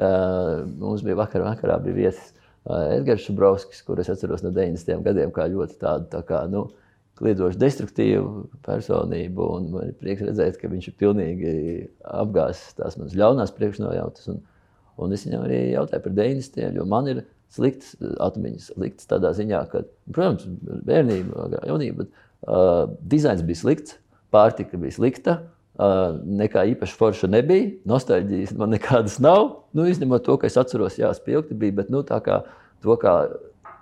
Uh, mums bija vakar, vakarā bija viesis uh, Edgars Šubrovskis, kurus atceros no 90. gadiem, kā ļoti tādu tā kā, nu, kliedošu destruktīvu personību. Man ir prieks redzēt, ka viņš ir pilnīgi apgāzis tās manas ļaunās priekšnojautas. Un, Un es viņam arī jautāju par 90. jo man ir sliktas atmiņas, sliktas tādā ziņā, ka, protams, bērnība, jaunība, bet uh, dizains bija slikts, pārtika bija slikta. Uh, nekā īpaši forša nebija. Nostalģijas man nekādas nav. Nu, izņemot to, ka es atceros, jā, spilgti bija, bet nu, tā kā to, kā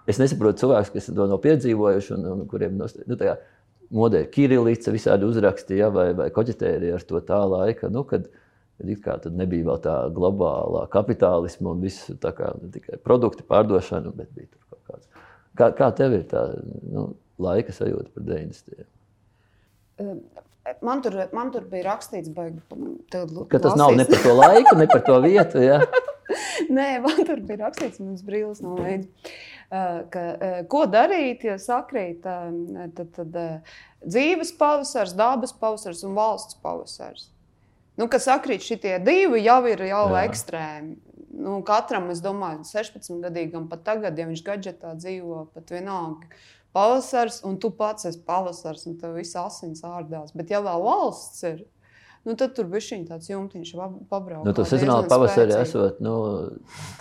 es nesaprotu cilvēkus, kas to nav piedzīvojuši un, un kuriem nu, tā kā modē ir kirilica, visādi uzraksti, ja, vai, vai koģetēri ar to tā laika, nu, kad, uh, It kā tad nebija vēl tā globālā kapitālisma un viss tā kā ne tikai produkti pārdošana, bet bija tur kaut kāds. Kā, kā tev ir tā nu, laika sajūta par 90. Man tur, man tur bija rakstīts, baigi, ka tas nav ne par to laiku, ne par to vietu. Ja? Nē, man tur bija rakstīts, mums brīvs nav līdzi. Ka, ko darīt, ja sakrīt tad, tad, dzīves pavasars, dabas pavasars un valsts pavasars? Nu, kas sakrīt šitie divi, jau ir jau Jā. ekstrēmi. Nu, katram, es domāju, 16 gadīgam pat tagad, ja viņš gadgetā dzīvo, pat vienalga. Pavasars, un tu pats esi pavasars, un tev viss asins ārdās. Bet, ja vēl valsts ir, nu, tad tur bija šī tāds jumtiņš, pabraukt. Nu, tas sezonāli pavasarī esot nu,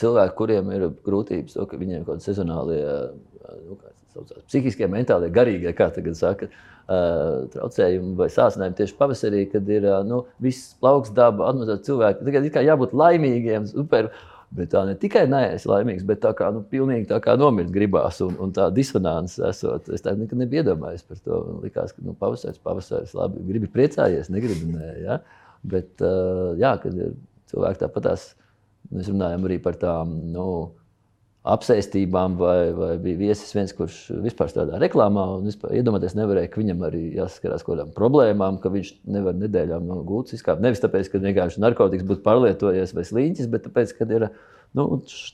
cilvēki, kuriem ir grūtības, to, ka viņiem kaut kādi sezonālie nu, saucās, psihiskie, mentālie, garīgie, kā tagad saka, traucējumi vai sācinājumi tieši pavasarī, kad ir nu, viss plauks daba, atmazot cilvēki. Tagad ir kā jābūt laimīgiem, super. Bet tā ne tikai neesmu laimīgs, bet tā kā nu, pilnīgi tā kā nomirt gribās, un, un tā disonance esot. Es tā nekad nebiju iedomājies par to. Man likās, ka nu, pavasaris, pavasaris, labi, gribi priecājies, negribi nē. Ja? Bet, jā, kad ir cilvēki tāpatās, mēs runājam arī par tām. Nu, apsēstībām, vai, vai bija viesis viens, kurš vispār strādā reklāmā. Iedomājieties, nevarēja, ka viņam arī jāsaskarās ar kādām problēmām, ka viņš nevar nedēļām no gultas izkāpt. Nevis tāpēc, ka vienkārši narkotikas būtu pārlietojies vai sliņķis, bet tāpēc, ka ir, nu,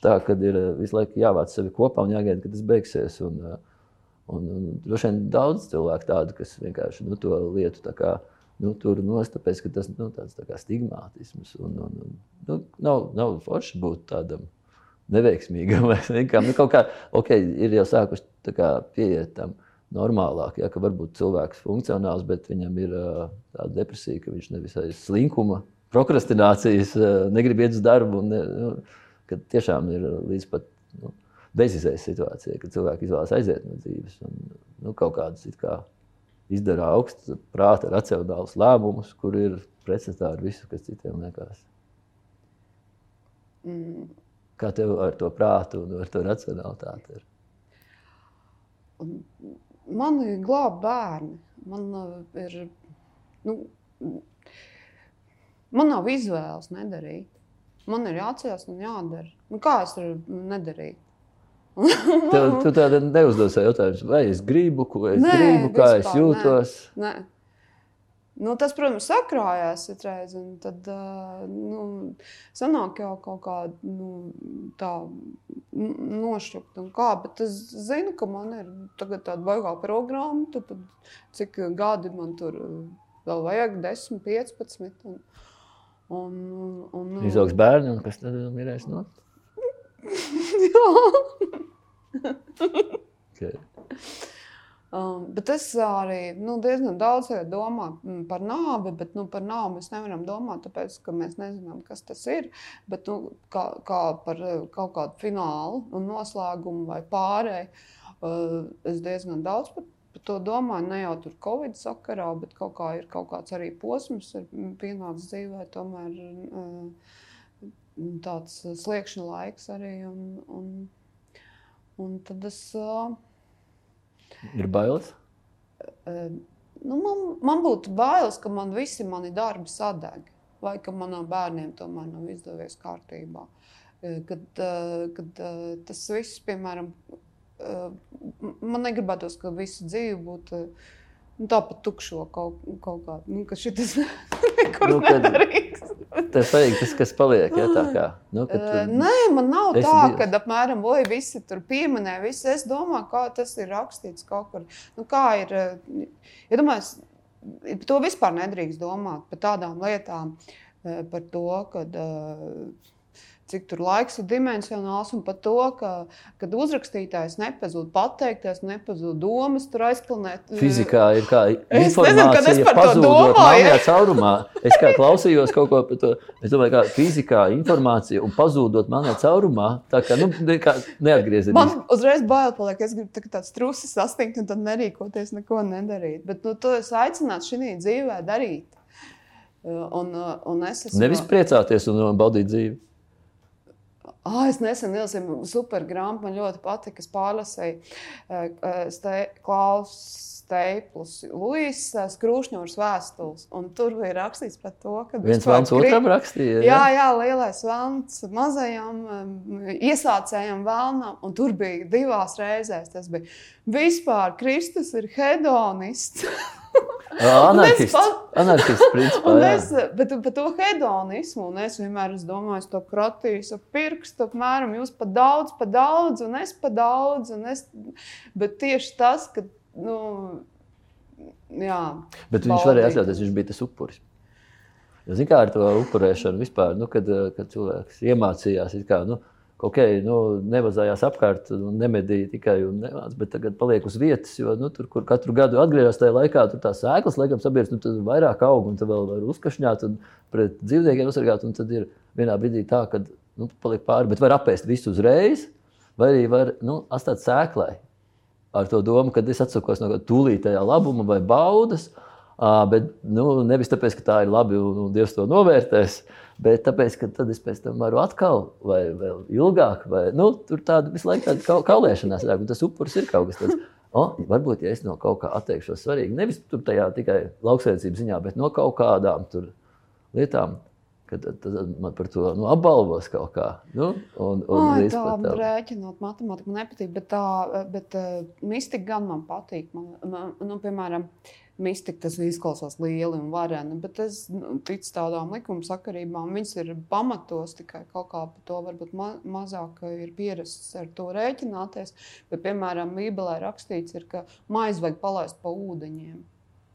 tā, ir visu laiku jāvāc sevi kopā un jāgaida, kad tas beigsies. Un, un, un droši vien daudz cilvēku tādu, kas vienkārši nu, to lietu kā, nu, tur nost, tāpēc, ka tas nu, tāds tā stigmātisms un, un, un nu, nav, nav forši būt tādam neveiksmīgam. nu, kaut kā okay, ir jau sākuši pieiet tam normālāk, ja, ka varbūt cilvēks ir funkcionāls, bet viņam ir tāda depresija, ka viņš nevis aiz slinkuma, prokrastinācijas, negrib iet uz darbu. Un, nu, kad tiešām ir līdz pat nu, bezizējas situācija, kad cilvēki izvēlas aiziet no dzīves un nu, kaut kādas kā, izdara augstu prāta, racionālus lēmumus, kur ir pretstatā ar visu, kas citiem liekas. Mm Kā tev ar to prātu un ar to racionalitāti ir? Man ir glābti bērni. Man uh, ir. Nu, man nav izvēles nedarīt. Man ir jāatcerās un jādara. Nu, kā es varu nedarīt? Tev, tu tāda neuzdod jautājumu, vai es gribu, ko es nē, gribu, kā vispār, es jūtos. Nē. Nē. Nu, tas, protams, sakrājās citreiz, un tad nu, sanāk jau kaut kāda nu, tā nošķirta. Kā, bet es zinu, ka man ir tāda baigā programma, tad cik gadi man tur vēl vajag, 10, 15. Un, un, un, un, Izaugs bērni, un kas tad mirēs no? Jā. okay. Um, bet es arī nu, diezgan daudz domāju mm, par nāvi, bet nu, par nāvi mēs nevaram domāt, tāpēc ka mēs nezinām, kas tas ir. Bet nu, kā, kā par eh, kaut kādu finālu un noslēgumu vai pārēju, uh, es diezgan daudz par, par to domāju. Ne jau tur Covid sakarā, bet kaut kā ir kaut kāds arī posms, ir pienācis dzīvē, tomēr uh, tāds sliekšņa laiks arī. Un, un, un tad es. Ir bailes? Nu, man, man būtu bailes, ka man visi mani darbi sadeg, vai ka manām bērniem tomēr nav izdevies kārtībā. Uh, kad, uh, kad uh, tas viss, piemēram, man negribētos, ka visa dzīve būtu. Uh, Nu, Tāpat tukšo kaut, kaut kādu, nu, ka šis nekur nu, nedarīgs. Tas ir tas, kas paliek. Ja, kā, nu, tu... Nē, man nav tā, ka apmēram vai visi tur pieminē. Visi. Es domāju, kā tas ir rakstīts kaut kur. Nu, kā ir, ja domāju, to vispār nedrīkst domāt par tādām lietām, par to, ka. Uh, cik tur laiks ir dimensionāls, un par to, ka, kad uzrakstītājs nepazūd pateikties, nepazūd domas, tur aizplanēt. Eh, Fizikā ir kā informācija, nezinu, ja pazūdot melnajā caurumā. Es kā klausījos kaut ko par to, es domāju, kā fizikā informācija un pazūdot melnajā caurumā, tā kā, nu, kā neatgriezīties. Man uzreiz bail paliek, es gribu tā, tāds trusis sastingt un tad nerīkoties, neko nedarīt. Bet, nu, to es aicinātu šī dzīvē darīt. Eh, un, eh, un es esmu... Nevis priecāties un baudīt dzīvi. Ah, es nesen ielasu super grāmatu, man ļoti patika. Es pārlasīju uh, ste, Klaus Steiplus, Luisas Krūšņūras vēstules. Tur bija rakstīts par to, ka viens vēlams kri... otram rakstīja. Jā, jā, jā lielais vēlams mazajam iesācējam vēlnam. Un tur bija divās reizēs. Tas bija vispār Kristus ir hedonists. Anarchists. Anarchists, principā. Es, bet par to hedonismu, un es vienmēr es domāju, to kratīs ap pirkstu, apmēram jūs pa daudz, pa daudz, un es pa daudz, un es, bet tieši tas, ka, nu, jā. Bet viņš varēja atļauties, viņš bija tas upuris. Ziniet, kā ar to upurēšanu vispār, nu, kad, kad cilvēks iemācījās, kā, nu, ok, nu, nevazājās apkārt un nemedīja tikai un nevāc, bet tagad paliek uz vietas, jo nu, tur, kur katru gadu atgriežas tajā laikā, tur tās sēklas, laikam, sabiedrības, nu, tad vairāk aug un tad vēl var uzkašņāt un pret dzīvniekiem uzsargāt, un tad ir vienā brīdī tā, ka, nu, paliek pāri, bet var apēst visu uzreiz, vai arī var, nu, atstāt sēklai. ar to domu, ka es atsakos no tūlītējā labuma vai baudas. Bet nu, nevis tāpēc, ka tā ir labi un, un Dievs to novērtēs, bet tāpēc, ka tad es pēc tam varu atkal, vai vēl ilgāk, vai nu, tur tāda visu laiku tāda kaulēšanās, un tas upuris ir kaut kas tāds. Oh, varbūt, ja es no kaut kā atteikšos, svarīgi nevis tikai lauksaimniecības ziņā, bet no kaut kādām lietām, Tad, tad man par to nu, apbalvos kaut kā. Nu, un, un Ai, tā tā rēķinot matemātiku man nepatīk, bet tā bet, uh, mistika gan man patīk. Man, man, nu, piemēram, mistika tas izklausās lieli un vareni, bet es nu, ticu tādām likuma sakarībām. Viņas ir pamatos tikai kaut kā par to varbūt ma mazāk ir pierasts ar to rēķināties. Bet, piemēram, Bībelē rakstīts, ir, ka maizi vajag palaist pa ūdeņiem.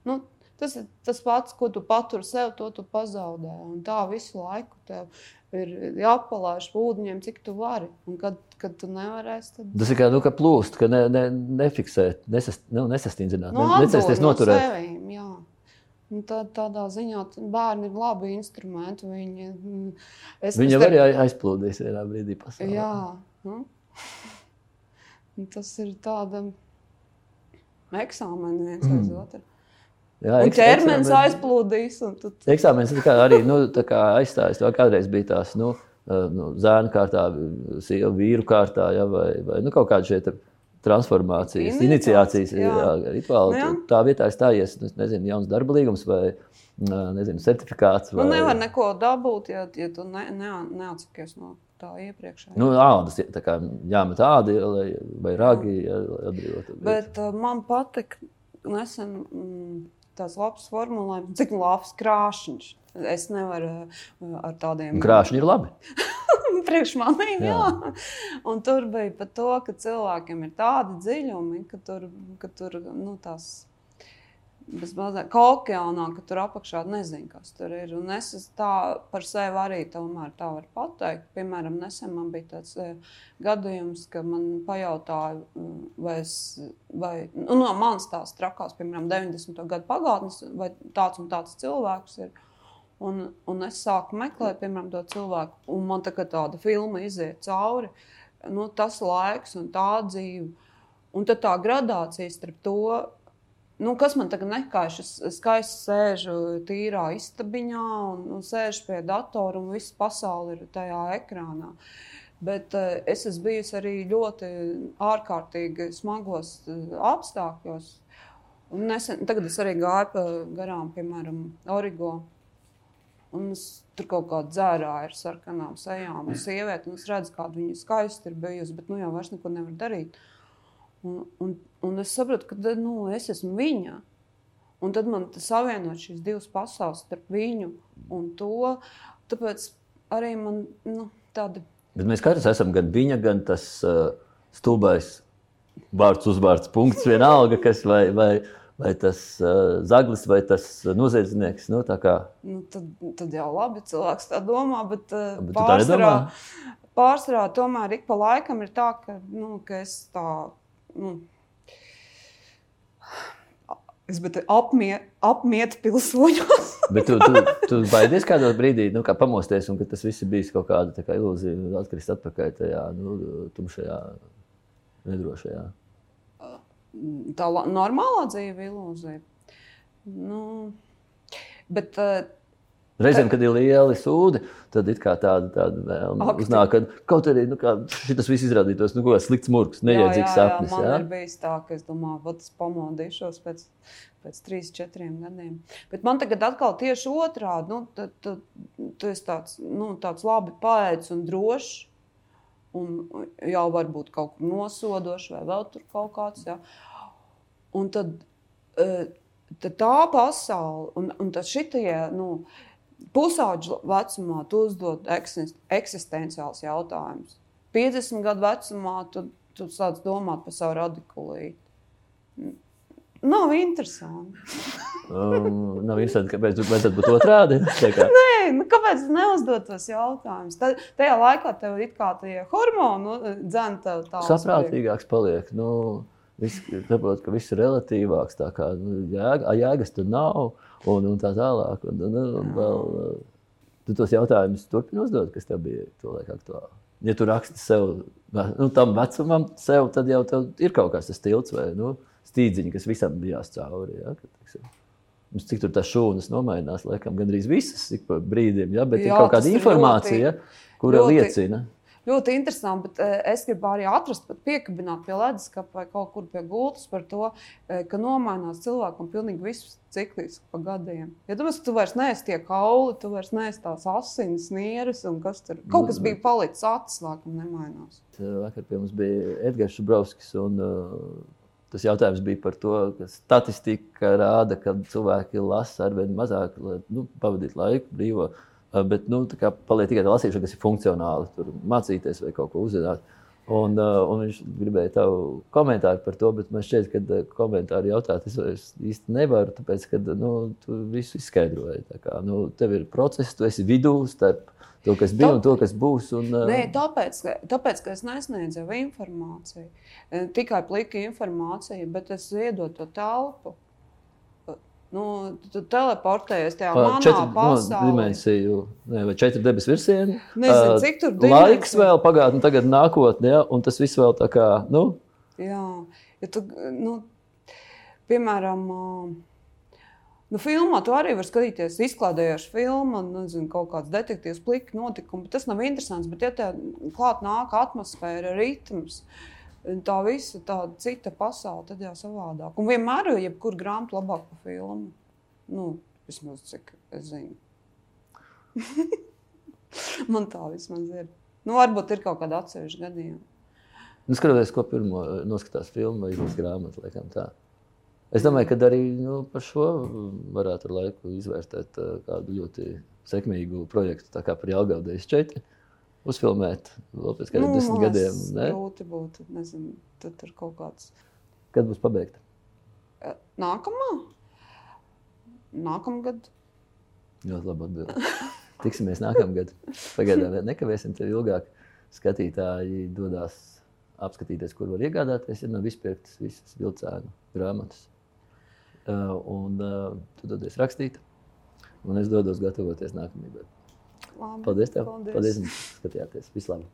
Nu, Tas ir tas pats, ko tu paturi sev, to tu pazaudē. Un tā visu laiku tev ir jāpalaiž ūdeņiem, cik tu vari. Un kad, kad tu nevarēsi, tad. Tas ir kā nu, plūst, ka ne, ne, nefiksēt, nesast, nu, nesastingzināt, no, nu, necensties noturēt. No sevīm, jā. Un tā, tādā ziņā bērni ir labi instrumenti. Viņi, es, Viņi var arī aizplūdīs vienā brīdī pasaulē. Jā. Hm? Tas ir tāda eksāmena viens mm. aiz otru. Jā, un ķermenis aizplūdīs. Tu... Eksāmenis arī nu, aizstājas. Tā kādreiz bija tās nu, nu, zēnu kārtā, sievu vīru kārtā, ja, vai, vai nu, kaut kāda šeit transformācijas, iniciācijas jā. Jā, rituāli. Nu, jā. Tā vietā stājies nu, nezinu, jauns darba līgums vai nezinu, certifikāts. Vai... Nu, nevar neko dabūt, ja, ja tu ne, ne, neatsakies no tā iepriekšējā. Nu, ādas, tā kā jāmet ādi vai, vai ragi, jā. lai atbrīvotu. Bet uh, man patika nesen. Mm, tāds labs formulējums, cik labs krāšņš. Es nevaru uh, ar tādiem. Krāšņi ir labi. Priekš maniem, jā. jā. Un tur bija pat to, ka cilvēkiem ir tādi dziļumi, ka tur, ka tur nu, tās bez mazliet kā okeānā, ka tur apakšā nezinu, kas tur ir. Un es tā par sevi arī tomēr tā varu pateikt. Piemēram, nesen man bija tāds e, gadījums, ka man pajautāja, vai, es, vai nu, no manas tās trakās, piemēram, 90. gadu pagātnes, vai tāds un tāds cilvēks ir. Un, un es sāku meklēt, piemēram, to cilvēku, un man tā tāda filma iziet cauri. Nu, tas laiks un tā dzīve. Un tad tā gradācija starp to, Nu, kas man tagad nekājas? Es skaisti sēžu tīrā istabiņā un, un sēžu pie datora, un viss pasaule ir tajā ekrānā. Bet uh, es esmu bijusi arī ļoti ārkārtīgi smagos uh, apstākļos. Un nesen, tagad es arī gāju pa garām, piemēram, Origo. Un es tur kaut kādā dzērā ar sarkanām sejām, un sievieti, un es redzu, kāda viņa skaisti ir bijusi, bet nu jau vairs neko nevar darīt. Uh, Un, un, un es sapratu, ka nu, es esmu viņa. Un tad man savienot šīs divas pasaules, starp viņu un to. Tāpēc arī man nu, tāda. Bet mēs katrs esam gan viņa, gan tas uh, stulbais vārds, uzvārds, punkts, vienalga, kas vai, vai, vai tas uh, zaglis, vai tas noziedznieks. Nu, kā... nu, tad, tad jau labi, cilvēks tā domā, bet, uh, bet pārsvarā, pārsvarā tomēr ik pa laikam ir tā, ka, nu, ka es tā nu, Es biju apmiet, pilsoņos. Bet tu, tu, tu baidies kādā brīdī, nu, kā pamosties, un ka tas viss bija kaut kāda kā ilūzija, atkrist atpakaļ tajā nu, tumšajā, nedrošajā. Tā normālā dzīve ilūzija. Nu, bet uh, Reizēm, kad ir lieli sūdi, tad ir tāda, tāda vēlme uznāk, ka kaut arī nu, šis viss izrādītos nu, slikts murgs, neiedzīgs sapnis. Jā, man ir bijis tā, ka es domāju, ka es pamodīšos pēc, pēc trīs, četriem gadiem. Bet man tagad atkal tieši otrādi, nu, tu, tu, tu esi tāds, nu, tāds labi paēdis un drošs. Un jau varbūt kaut kur nosodošs, vai vēl tur kaut kāds. Jā. Un tad, eh, tad tā pasaule, un, un tad šitie, nu, uh, pusauģa vecumā tu uzdod eksistenciāls jautājumus. 50 gadu vecumā tu, tu sāc domāt par savu radikulīti. Nav interesanti. um, nav interesanti, kāpēc tam vajadzētu būt otrādi. Nē, nu, kāpēc neuzdot tos jautājumus? Tad, tajā laikā tev ir kā tie hormoni, nu, dzēna tā. Saprātīgāks paliek. Nu, viss, tāpēc, ka viss ir relatīvāks. Tā kā nu, jēga, jēgas tur nav un, un tā tālāk. Un, un, un vēl, tu tos jautājumus turpini uzdot, kas tev bija to laiku aktuāli. Ja tu raksti sev nu, tam vecumam, sev, tad jau ir kaut kas tas tilts vai nu, stīdziņš, kas visam bijās cauri. Ja, kad, Mums cik tur tā šūnas nomainās, laikam, gandrīz visas ik pa brīdim, ja, bet Jā, ir kaut kāda informācija, ļoti, kura ļoti, liecina. Ļoti interesanti, bet uh, es gribu arī atrast, piekabināt pie leduskapa vai kaut kur pie gultas par to, uh, ka nomainās cilvēkam pilnīgi viss cikliski pa gadiem. Ja domās, ka tu vairs neesi tie kauli, tu vairs neesi tās asinis, nieres un kas tur. Kaut kas bija palicis acis, laikam nemainās. Vakar pie mums bija Edgars Šubrovskis un uh, Tas jautājums bija par to, ka statistika rāda, ka cilvēki lasa ar vien mazāk, lai nu, pavadītu laiku brīvo. Bet nu, paliek tikai tā lasīšana, kas ir funkcionāli, tur mācīties vai kaut ko uzzināt. Un, uh, un viņš gribēja tavu komentāru par to, bet man šķiet, ka komentāru jautāt es, es īsti nevaru, tāpēc, ka nu, tu visu izskaidroji. Kā, nu, tev ir process, tu esi vidū starp to, kas bija un to, kas būs. Un. Nē, tāpēc, tāpēc, ka es nesniedzu informāciju, tikai plika informāciju, bet es iedodu to telpu. Nu, tu teleportējies tajā manā četri, pasaulē. Ne, vai četri debesu virsieni. Nezinu, cik tur dimensiju. Laiks vēl pagātnē, tagad nākotnē, ja, un tas viss vēl tā kā, nu. Jā, ja tu, nu, piemēram, Nu, filmā tu arī vari skatīties, izklaidējošu filmu, nezinu, kaut kāds detektīvs, pliki notikumi. Tas nav interesants. Bet, ja tev klāt nāk atmosfēra, ritms, tā visa tāda cita pasaule, tad jau savādāk. Un vienmēr ir jebkur grāmata labāk par filmu. Nu, vismaz cik es zinu. Man tā vismaz ir. Nu, varbūt ir kaut kāda atsevišķa gadījuma. Nu, skatoties, ko pirmo noskatās filmu vai izlasīt grāmatu, laikam tā. Es domāju, ka arī nu, par šo varētu ar laiku izvērtēt kādu ļoti sekmīgu projektu, tā kā par Jālgaudas 4. Uzfilmēt vēl pēc kādiem nu, desmit gadiem. Tas grūti būtu. Nezinu, tad tur kaut kāds. Kad būs pabeigta? Nākamā? Nākamgad. Ļoti labi atbildēt. Tiksimies nākamgad. Pagaidām nekavēsim tevi ilgāk. Skatītāji dodas apskatīties, kur var iegādāties, ja nav izpirktas visas vilcēnu grāmatas. Uh, un uh, tu dodies rakstīt, un es dodos gatavoties nākamajai. Paldies! Tev. Paldies, paldies ka skatījāties! Vislabāk!